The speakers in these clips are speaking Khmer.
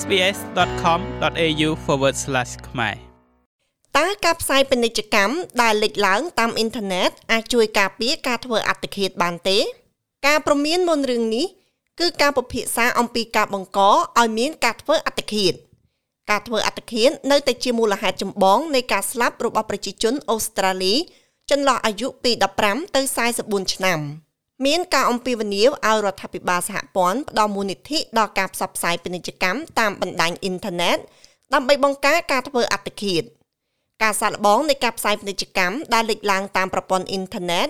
sbs.com.au/ ខ្មែរតើការផ្សាយពាណិជ្ជកម្មដែលលេចឡើងតាមអ៊ីនធឺណិតអាចជួយការពារការធ្វើអត្តឃាតបានទេ ការព្រមានមុនរឿងនេះគឺការពិភាក្សាអំពីការបង្កឲ្យមានការធ្វើអត្តឃាតការធ្វើអត្តឃាតនៅតែជាមូលហេតុចម្បងនៃការស្លាប់របស់ប្រជាជនអូស្ត្រាលីចន្លោះអាយុពី15ទៅ44ឆ្នាំ មានការអំពាវនាវឲ្យរដ្ឋាភិបាលសហព័ន្ធផ្ដល់មូលនិធិដល់ការផ្សព្វផ្សាយពាណិជ្ជកម្មតាមបណ្ដាញអ៊ីនធឺណិតដើម្បីបង្ការការធ្វើអត្តឃាតការសាកល្បងនៃការផ្សាយពាណិជ្ជកម្មដែលលេចឡើងតាមប្រព័ន្ធអ៊ីនធឺណិត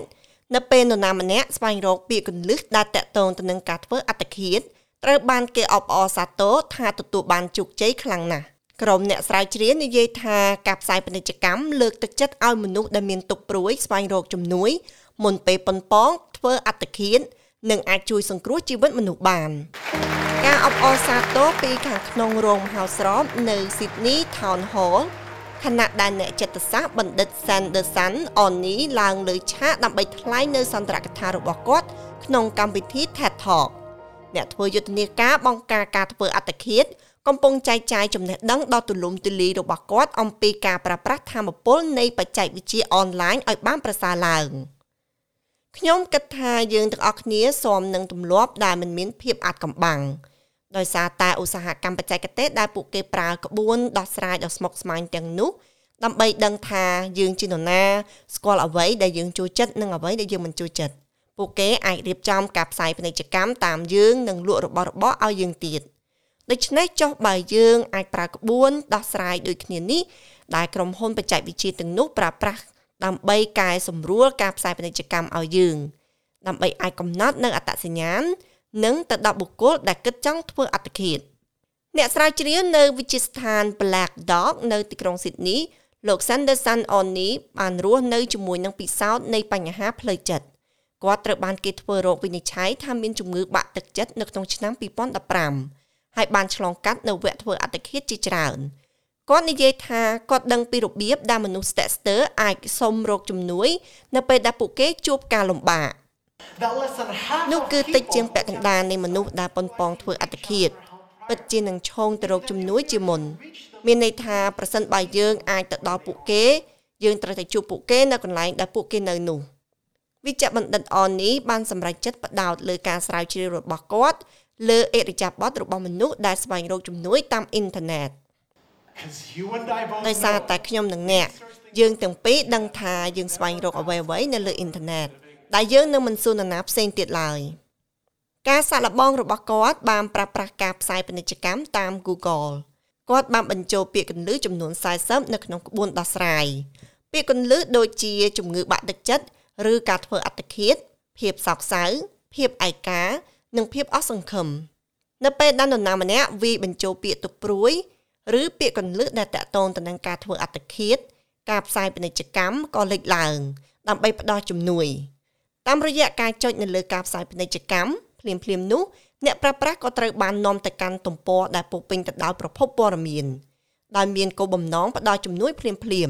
នៅពេលនរណាម្នាក់ស្វែងរកពាក្យកន្លឹះដែលតាក់ទងទៅនឹងការធ្វើអត្តឃាតត្រូវបានគេអបអរសាទរថាទទួលបានជោគជ័យខ្លាំងណាស់ក្រុមអ្នកស្រាវជ្រាវនិយាយថាការផ្សាយពាណិជ្ជកម្មលើកទឹកចិត្តឲ្យមនុស្សដែលមានទុក្ខព្រួយស្វែងរកជំនួយមុនពេលប៉ុនប៉ង ធ្វើអត្តឃាតនិងអាចជួយសង្គ្រោះជីវិតមនុស្សបាន ការអបអរសាទរពីខាងក្នុងរោងមហោស្រពនៅ Sydney Town Hall ខណៈដែលអ្នកចិត្តសាស្ត្របណ្ឌិត Sanderson Oni ឡើងលើឆាកដើម្បីថ្លែងនៅសន្ទរកថារបស់គាត់ក្នុងកម្មវិធី TED Talk អ្នកធ្វើយុទ្ធនាការបង្ការការធ្វើអត្តឃាតកំពុងចែកចាយចំណេះដឹងដ៏ទូលំទូលាយរបស់គាត់អំពីការប្រើប្រាស់ធម៌ពលនៃបច្ចេកវិទ្យាអនឡាញឲ្យបានប្រសើរឡើង។ ខ្ញុំគិតថាយើងទាំងអស់គ្នាស៊ាំនឹងទម្លាប់ដែលមិនមានភាពអាចកំបាំងដោយសារតែឧស្សាហកម្មបច្ចេកទេសដែលពួកគេប្រើក្បួនដោះស្រាយដ៏ស្មុគស្មាញទាំងនោះដើម្បីដឹងថាយើងជានរណាស្គាល់អ្វីដែលយើងចូលចិត្តនិងអ្វីដែលយើងមិនចូលចិត្តពួកគេអាចរៀបចំការផ្សាយពាណិជ្ជកម្មតាមយើងនិងលក់របស់របរឲ្យយើងទៀតដូច្នេះចុះបើយើងអាចប្រើក្បួនដោះស្រាយដូចគ្នានេះដែលក្រុមហ៊ុនបច្ចេកវិទ្យាទាំងនោះប្រើប្រាស់ ដើម្បីកែសម្រួលការផ្សាយពាណិជ្ជកម្មឲ្យយើង ដើម្បីអាចកំណត់នៅអត្តសញ្ញាណនិងទៅដល់បុគ្គលដែលគិតចង់ធ្វើអត្តឃាតអ្នកស្រាវជ្រាវនៅវិទ្យាស្ថាន Black Dog នៅទីក្រុង Sydney លោក Sanderson Oni បានរស់នៅជាមួយនឹងពិសោធន៍នៃបញ្ហាផ្លូវចិត្តគាត់ត្រូវបានគេធ្វើរោគវិនិច្ឆ័យថាមានជំងឺបាក់ទឹកចិត្តនៅក្នុងឆ្នាំ2015ហើយបានឆ្លងកាត់នៅវគ្គធ្វើអត្តឃាតជាច្រើន។ គាត់និយាយថាគាត់ដឹងពីរបៀបដែលមនុស្សស្ទាក់ស្ទើរអាចសុំរកជំនួយ នៅពេលដែលពួកគេជួបការលំបាកនោះគឺតិចជាងពាក់កណ្ដាលនៃមនុស្សដែលប៉ុនប៉ងធ្វើអត្តឃាតពិតជានឹងឈោងទៅរកជំនួយជាមុន មានន័យថាប្រសិនបើយើងអាចទៅដល់ពួកគេ យើងត្រូវតែជួបពួកគេនៅកន្លែងដែលពួកគេនៅនោះវិជ្ជបណ្ឌិតអននេះបានសម្រេចចិត្តផ្ដោតលើការស្រាវជ្រាវរបស់គាត់លើអេរិយាបថរបស់មនុស្សដែលស្វែងរកជំនួយតាមអ៊ីនធឺណិត ដោយសារតែខ្ញុំនិងអ្នកយើងទាំងពីរដឹងថាយើងស្វែងរកអ្វីៗនៅលើអ៊ីនធឺណិតដែលយើងនឹងមិនសួរនរណាផ្សេងទៀតឡើយការសាកល្បងរបស់គាត់បានប្រើប្រាស់ការផ្សាយពាណិជ្ជកម្មតាម Google គាត់បានបញ្ចូលពាក្យកន្លឹះចំនួន40នៅក្នុងក្បួនដោះស្រាយពាក្យកន្លឹះដូចជាជំងឺបាក់ទឹកចិត្តឬការធ្វើអត្តឃាត ភាពសោកសៅ ភាពឯកា និងភាពអស់សង្ឃឹមនៅពេលដែលនរណាម្នាក់វាបញ្ចូលពាក្យទុកព្រួយ ឬពាក្យកន្លឹះដែលតាក់ទងទៅនឹងការធ្វើអត្តឃាតការផ្សាយពាណិជ្ជកម្មក៏លេចឡើងដើម្បីផ្ដល់ជំនួយតាមរយៈការចុចនៅលើការផ្សាយពាណិជ្ជកម្មភ្លាមភ្លាមនោះអ្នកប្រើប្រាស់ក៏ត្រូវបាននាំទៅកាន់ទំព័រដែលពោពេញទៅដោយប្រភពព័ត៌មានដោយមានគោលបំណងផ្ដល់ជំនួយភ្លាមភ្លាម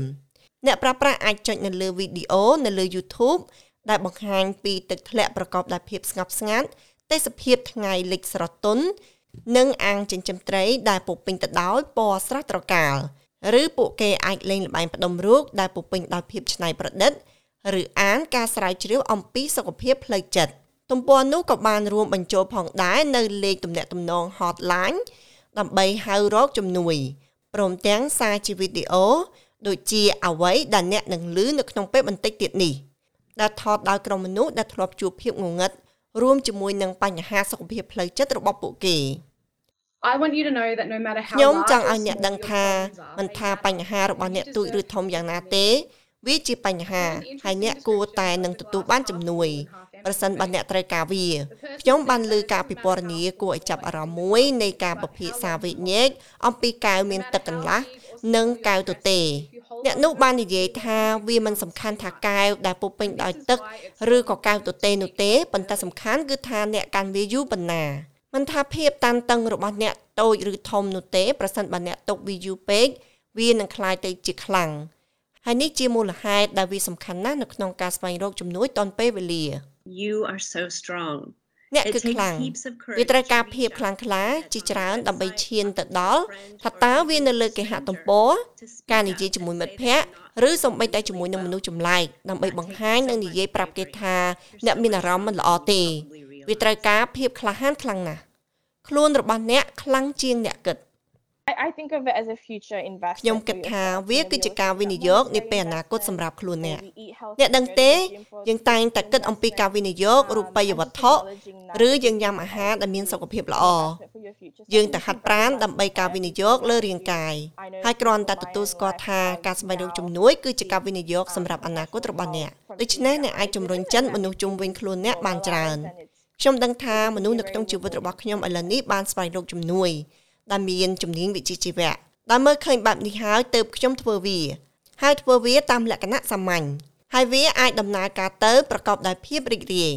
អ្នកប្រើប្រាស់អាចចុចនៅលើវីដេអូនៅលើ YouTube ដែលបង្ហាញពីទឹកធ្លាក់ប្រកបដោយភាពស្ងប់ស្ងាត់ទេសភាពថ្ងៃលិចស្រទន់ និងអាងចិញ្ចឹមត្រីដែលពុពេញទៅដោយពណ៌ស្រស់ត្រកាលឬពួកគេអាចលេងល្បែងផ្ដុំរូបដែលពុពេញដោយភាពច្នៃប្រឌិតឬអានការស្រាវជ្រាវអំពីសុខភាពផ្លូវចិត្តទំព័រនោះក៏បានរួមបញ្ចូលផងដែរនៅលេខទំនាក់ទំនង hotline ដើម្បីហៅរកជំនួយព្រមទាំងសារជាវីដេអូដូចជាអ្វីដែលអ្នកនឹងឮនៅក្នុងពេលបន្តិចទៀតនេះដែលថតដោយក្រុមមនុស្សដែលធ្លាប់ជួបភាពងងឹតរួមជាមួយនឹងបញ្ហាសុខភាពផ្លូវចិត្តរបស់ពួកគេ ខ្ញុំចង់ឲ្យអ្នកដឹងថាមិនថាបញ្ហារបស់អ្នកទូចឬធំយ៉ាងណាទេវាជាបញ្ហាហើយអ្នកគួរតែនឹងទទួលបានជំនួយប្រសិនបើអ្នកត្រូវការវាខ្ញុំបានលើការពិពណ៌នាគួរឲ្យចាប់អារម្មណ៍មួយនៃការពិភាក្សាវិញ្ញាណអំពីកែវមានទឹកកន្លះនិងកែវទទេអ្នកនោះបាននិយាយថាវាមិនសំខាន់ថាកែវដែលពុះពេញដោយទឹកឬក៏កែវទទេនោះទេប៉ុន្តែសំខាន់គឺថាអ្នកកាន់វាយូរប៉ុណ្ណា មិនថាភាពតានតឹងរបស់អ្នកតូចឬធំនោះទេប្រសិនបើអ្នកຕົកវាយូរពេកវានឹងក្លាយទៅជាខ្លាំងហើយនេះជាមូលហេតុដែលវាសំខាន់ណាស់នៅក្នុងការស្វែងរកជំនួយតនពេលវេលា You are so strong អ្នកគឺខ្លាំងវាត្រូវការភាពខ្លាំងក្លាជាច្រើនដើម្បីឈានទៅដល់ថាតើវានៅលើគេហទំព័រការនិយាយជាមួយមិត្តភ័ក្តិឬសូម្បីតែជាមួយនឹងមនុស្សចម្លែកដើម្បីបង្ហាញនិងនិយាយប្រាប់គេថាអ្នកមានអារម្មណ៍មិនល្អទេ វាត្រូវការភាពក្លាហានខ្លាំងណាស់ខ្លួនរបស់អ្នកខ្លាំងជាងអ្នកគិត I think of it as a future investment ខ្ញុំគិតថាវាគឺជាការវិនិយោគនាពេលអនាគតសម្រាប់ខ្លួនអ្នកអ្នកដឹងទេយើងតែងតែគិតអំពីការវិនិយោគរូបិយវត្ថុឬយើងញ៉ាំអាហារដែលមានសុខភាពល្អយើងតែហាត់ប្រាណដើម្បីការវិនិយោគលើរាងកាយហើយគ្រាន់តែទទួលស្គាល់ថាការស្វែងរកជំនួយគឺជាការវិនិយោគសម្រាប់អនាគតរបស់អ្នកដូច្នេះអ្នកអាចជំរុញចិនមនុស្សជុំវិញខ្លួនអ្នកបានច្រើន ខ្ញុំដឹងថាមនុស្សនៅក្នុងជីវិតរបស់ខ្ញុំឥឡូវនេះបានស្វែងរកជំនួយដែលមានជំនាញវិជ្ជាជីវៈដែលមើលឃើញបែបនេះហើយទើបខ្ញុំធ្វើវា ហើយធ្វើវាតាមលក្ខណៈសាមញ្ញហើយវាអាចដំណើរការទៅប្រកបដោយភាពរីករាយ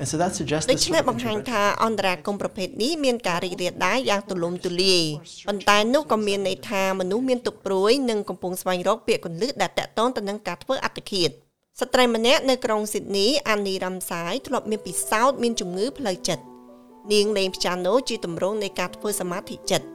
And so that suggests ដូច្នេះបង្ហាញថាអន្តរាគមប្រភេទនេះមានការរីករាលដាលយ៉ាងទូលំទូលាយប៉ុន្តែនោះក៏មានន័យថាមនុស្សមានទុកព្រួយនិងកំពុងស្វែងរកពាក្យគន្លឹះដែលតាក់ទងទៅនឹងការធ្វើអត្តឃាត ស្ត្រីម្នាក់នៅក្រុងស៊ីដនីអានីរ៉ាំសាយធ្លាប់មានពិសោធន៍មានជំងឺផ្លូវចិត្តនាងលេងព្យ៉ាណូជាទម្រង់នៃការធ្វើសមាធិចិត្ត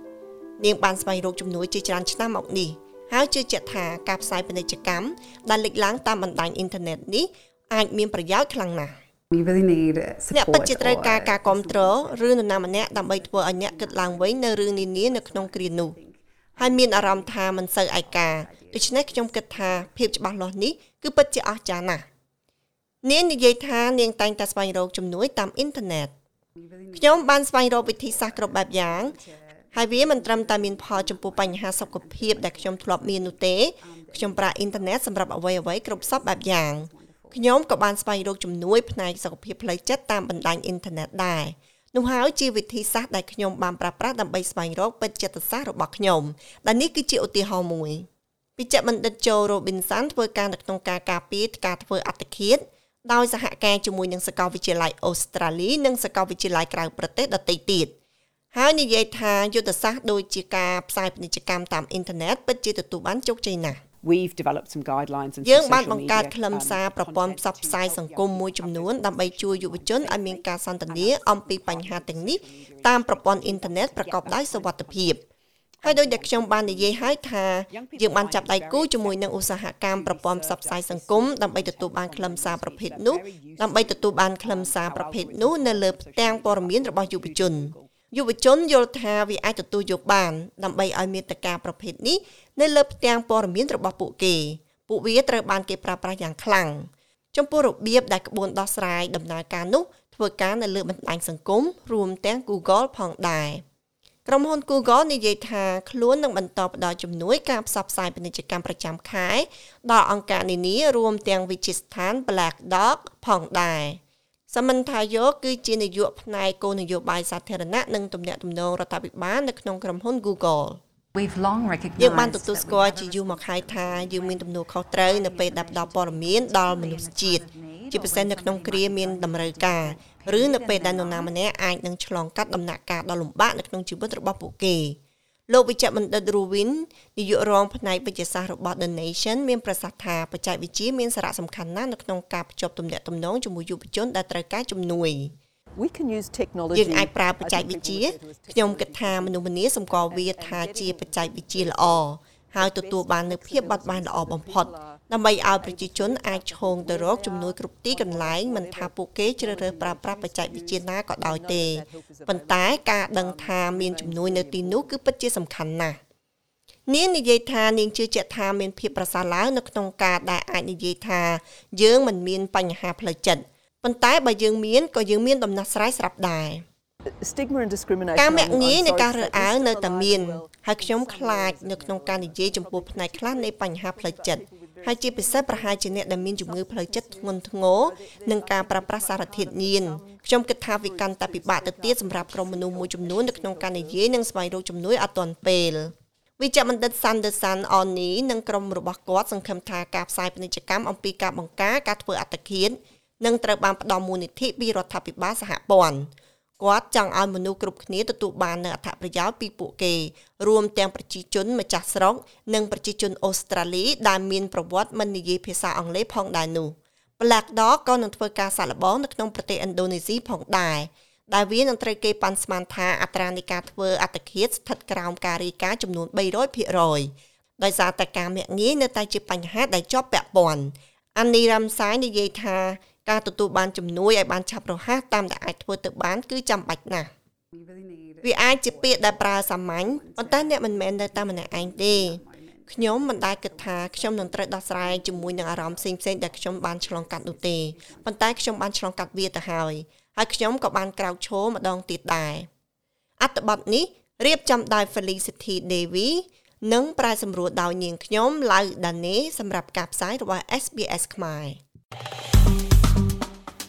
នាងបានស្វែងរកជំនួយជាច្រើនឆ្នាំមកនេះហើយជឿជាក់ថាការផ្សាយពាណិជ្ជកម្មដែលលេចឡើងតាមបណ្ដាញអ៊ីនធឺណិតនេះអាចមានប្រយោជន៍ខ្លាំងណាស់ We really need អ្នក support ពិតជាត្រូវការការ or គ្រប់គ្រងឬនរណាម្នាក់ដើម្បីធ្វើឲ្យអ្នកគិតឡើងវិញនៅរឿងនានានៅក្នុងគ្រានោះ ហើយមានអារម្មណ៍ថាមិនសូវឯកាដូច្នេះខ្ញុំគិតថាភាពច្បាស់លាស់នេះគឺពិតជាអស្ចារ្យណាស់នាងនិយាយថានាងតែងតែស្វែងរកជំនួយតាមអ៊ីនធឺណិតខ្ញុំបានស្វែងរកវិធីសាស្ត្រគ្រប់បែបយ៉ាងហើយវាមិនត្រឹមតែមានផលចំពោះបញ្ហាសុខភាពដែលខ្ញុំធ្លាប់មាននោះទេខ្ញុំប្រើអ៊ីនធឺណិតសម្រាប់អ្វីអ្វីៗគ្រប់សពបែបយ៉ាងខ្ញុំក៏បានស្វែងរកជំនួយផ្នែកសុខភាពផ្លូវចិត្តតាមបណ្ដាញអ៊ីនធឺណិតដែរ នោះហើយជាវិធីសាស្ត្រដែលខ្ញុំបានប្រើប្រាស់ដើម្បីស្វែងរកពេទ្យចិត្តសាស្ត្ររបស់ខ្ញុំដែលនេះគឺជាឧទាហរណ៍មួយវិជ្ជបណ្ឌិតโจ Robinson ធ្វើការនៅក្នុងការការពារការធ្វើអត្តឃាតដោយសហការជាមួយនឹងសាកលវិទ្យាល័យអូស្ត្រាលីនិងសាកលវិទ្យាល័យក្រៅប្រទេសដទៃទៀតហើយនិយាយថាយុទ្ធសាស្ត្រដូចជាការផ្សាយពាណិជ្ជកម្មតាមអ៊ីនធឺណិតពិតជាទទួលបានជោគជ័យណាស់ We've developed some guidelines and យើង some បាន social បង្កើត media, ខ្លឹម um, សារប្រព័ន្ធផ្សព្វផ្សាយ content សង្គមមួយចំនួនដើម្បីជួយយុវជនឲ្យមានការសន្ទនាអំពីបញ្ហាទាំងនេះតាមប្រព័ន្ធអ៊ីនធឺណិតប្រកបដោយសុវត្ថិភាពហើយដោយដែលខ្ញុំបាននិយាយហើយថាយើងបានចាប់ដៃគូជាមួយនឹងឧស្សាហកម្មប្រព័ន្ធផ្សព្វផ្សាយសង្គមដើម្បីទទួលបានខ្លឹមសារប្រភេទនោះដើម្បីទទួលបានខ្លឹមសារប្រភេទនោះនៅលើផ្ទាំងព័ត៌មានរបស់យុវជន យុវជនយល់ថាវាអាចទទួលយកបានដើម្បីឲ្យមានតការប្រភេទនេះនៅលើផ្ទាំងព័ត៌មានរបស់ពួកគេពួកវាត្រូវបានគេប្រើប្រាស់យ៉ាងខ្លាំងចំពោះរបៀបដែលក្បួនដោះស្រាយដំណើរការនោះធ្វើការនៅលើបណ្ដាញសង្គមរួមទាំង Google ផងដែរក្រុមហ៊ុន Google និយាយថាខ្លួននឹងបន្តផ្ដល់ជំនួយការផ្សព្វផ្សាយពាណិជ្ជកម្មប្រចាំខែដល់អង្គការនានារួមទាំងវិទ្យាស្ថាន Black Dog ផងដែរ សមន្ថាយកគឺជានាយកផ្នែកគោលនយោបាយសាធារណៈនិងទំនាក់ទំនងរដ្ឋាភិបាលនៅក្នុងក្រុមហ៊ុន Google We've long recognized យើងបានទទួល that ស្ we គាល់ have ជាយូរមកហើយថាយើងមានទំនួលខុសត្រូវនៅពេលដែលផ្ដល់ព័ត៌មានដល់មនុស្សជាតិជាពិសេសនៅក្នុងគ្រាមានតម្រូវការឬនៅពេលដែលនរណាម្នាក់អាចនឹងឆ្លងកាត់ដំណាក់កាលដ៏លំបាកនៅក្នុងជីវិតរបស់ពួកគេ លោកវិជ្ជបណ្ឌិត Ruwin នាយករងផ្នែកវិទ្យាសាស្ត្ររបស់ The Nation មានប្រសាសន៍ថាបច្ចេកវិទ្យាមានសារៈសំខាន់ណាស់នៅក្នុងការភ្ជាប់ទំនាក់ទំនងជាមួយយុវជនដែលត្រូវការជំនួយ We can use technology យើងអាចប្រើបច្ចេកវិទ្យាខ្ញុំគិតថាមនុស្សម្នាសម្គាល់វាថាជាបច្ចេកវិទ្យាល្អហើយទទួលបាននូវភាពបត់បែនល្អបំផុត ដើម្បីឲ្យប្រជាជនអាចឈោងទៅរកជំនួយគ្រប់ទីកន្លែងមិនថាពួកគេជ្រើសរើសប្រើប្រាស់បច្ចេកវិទ្យាណាក៏ដោយទេប៉ុន្តែការដឹងថាមានជំនួយនៅទីនោះគឺពិតជាសំខាន់ណាស់នាងនិយាយថានាងជឿជាក់ថាមានភាពប្រសើរឡើងនៅក្នុងការដែលអាចនិយាយថាយើងមិនមានបញ្ហាផ្លូវចិត្តប៉ុន្តែបើយើងមានក៏យើងមានដំណោះស្រាយស្រាប់ដែរ stigma and discrimination ការមាក់ I'm- ងាយ I'm នៃ sorry ការ to រើ say សអើង is នៅ still តែ alive មាន and well. ហើយខ្ញុំខ្លាចនៅក្នុងការនិយាយចំពោះផ្នែកខ្លះនៃបញ្ហាផ្លូវចិត្ត ហើយជាពិសេសប្រហែលជាអ្នកដែលមានជំងឺផ្លូវចិត្តធ្ងន់ធ្ងរនិងការប្រើប្រាស់សារធាតុញៀនខ្ញុំគិតថាវាកាន់តែពិបាកទៅទៀតសម្រាប់ក្រុមមនុស្សមួយចំនួននៅក្នុងការនិយាយនិងស្វែងរកជំនួយអត់ទាន់ពេលវិជ្ជបណ្ឌិត Sanderson Oni និងក្រុមរបស់គាត់សង្ឃឹមថាការផ្សាយពាណិជ្ជកម្មអំពីការបង្ការការធ្វើអត្តឃាតនឹងត្រូវបានផ្ដល់មូលនិធិពីរដ្ឋាភិបាលសហព័ន្ធ គាត់ចង់ឲ្យមនុស្សគ្រប់គ្នាទទួលបាននូវអត្ថប្រយោជន៍ពីពួកគេរួមទាំងប្រជាជនម្ចាស់ស្រុកនិងប្រជាជនអូស្ត្រាលីដែលមានប្រវត្តិមិននិយាយភាសាអង់គ្លេសផងដែរនោះ Black Dog ក៏នឹងធ្វើការសាកល្បងនៅក្នុងប្រទេសឥណ្ឌូនេស៊ីផងដែរដែលវានឹងត្រូវគេប៉ាន់ស្មានថាអត្រានៃការធ្វើអត្តឃាតស្ថិតក្រោមការរាយការណ៍ចំនួន300%ដោយសារតែការមាក់ងាយនៅតែជាបញ្ហាដែលជាប់ពាក់ព័ន្ធអានីរ៉ាំសាយនិយាយថា ការទទួលបានជំនួយឲ្យបានឆាប់រហ័សតាមដែលអាចធ្វើទៅបានគឺចាំបាច់ណាស់វាអាចជាពាក្យដែលប្រើសាមញ្ញប៉ុន្តែអ្នកមិនមែននៅតែម្នាក់ឯងទេខ្ញុំមិនដែលគិតថាខ្ញុំនឹងត្រូវដោះស្រាយជាមួយនឹងអារម្មណ៍ផ្សេងៗដែលខ្ញុំបានឆ្លងកាត់នោះទេប៉ុន្តែខ្ញុំបានឆ្លងកាត់វាទៅហើយហើយខ្ញុំក៏បានក្រោកឈរម្ដងទៀតដែរអត្ថបទនេះរៀបចំដោយ Felicity Devi និងប្រែសម្រួលដោយនាងខ្ញុំឡៅដាណេសម្រាប់ការផ្សាយរបស់ SBS ខ្មែរ